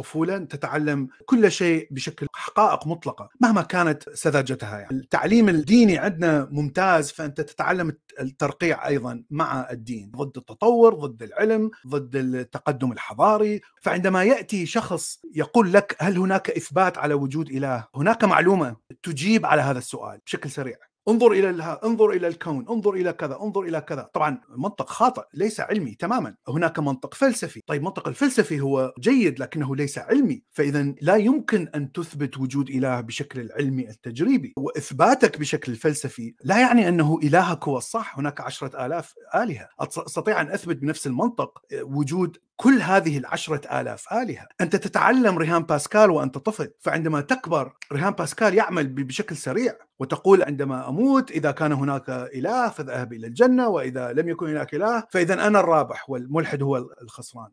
الطفوله تتعلم كل شيء بشكل حقائق مطلقة مهما كانت سذاجتها يعني. التعليم الديني عندنا ممتاز فأنت تتعلم الترقيع أيضا مع الدين ضد التطور ضد العلم ضد التقدم الحضاري. فعندما يأتي شخص يقول لك هل هناك إثبات على وجود إله؟ هناك معلومة تجيب على هذا السؤال بشكل سريع. انظر إلى الها انظر إلى الكون انظر إلى كذا انظر إلى كذا. طبعا منطق خاطئ ليس علمي تماما. هناك منطق فلسفي. طيب منطق الفلسفي هو جيد لكنه ليس علمي. فاذا لا يمكن أن تثبت وجود إله بشكل العلمي التجريبي. وإثباتك بشكل الفلسفي لا يعني أنه إلهك هو الصح. هناك عشرة آلاف آلهة. أستطيع أن أثبت بنفس المنطق وجود كل هذه العشرة آلاف آلهة. أنت تتعلم ريهام باسكال وأنت طفل فعندما تكبر ريهام باسكال يعمل بشكل سريع وتقول عندما أموت إذا كان هناك إله فذهب إلى الجنة وإذا لم يكن هناك إله فإذا أنا الرابح والملحد هو الخسران.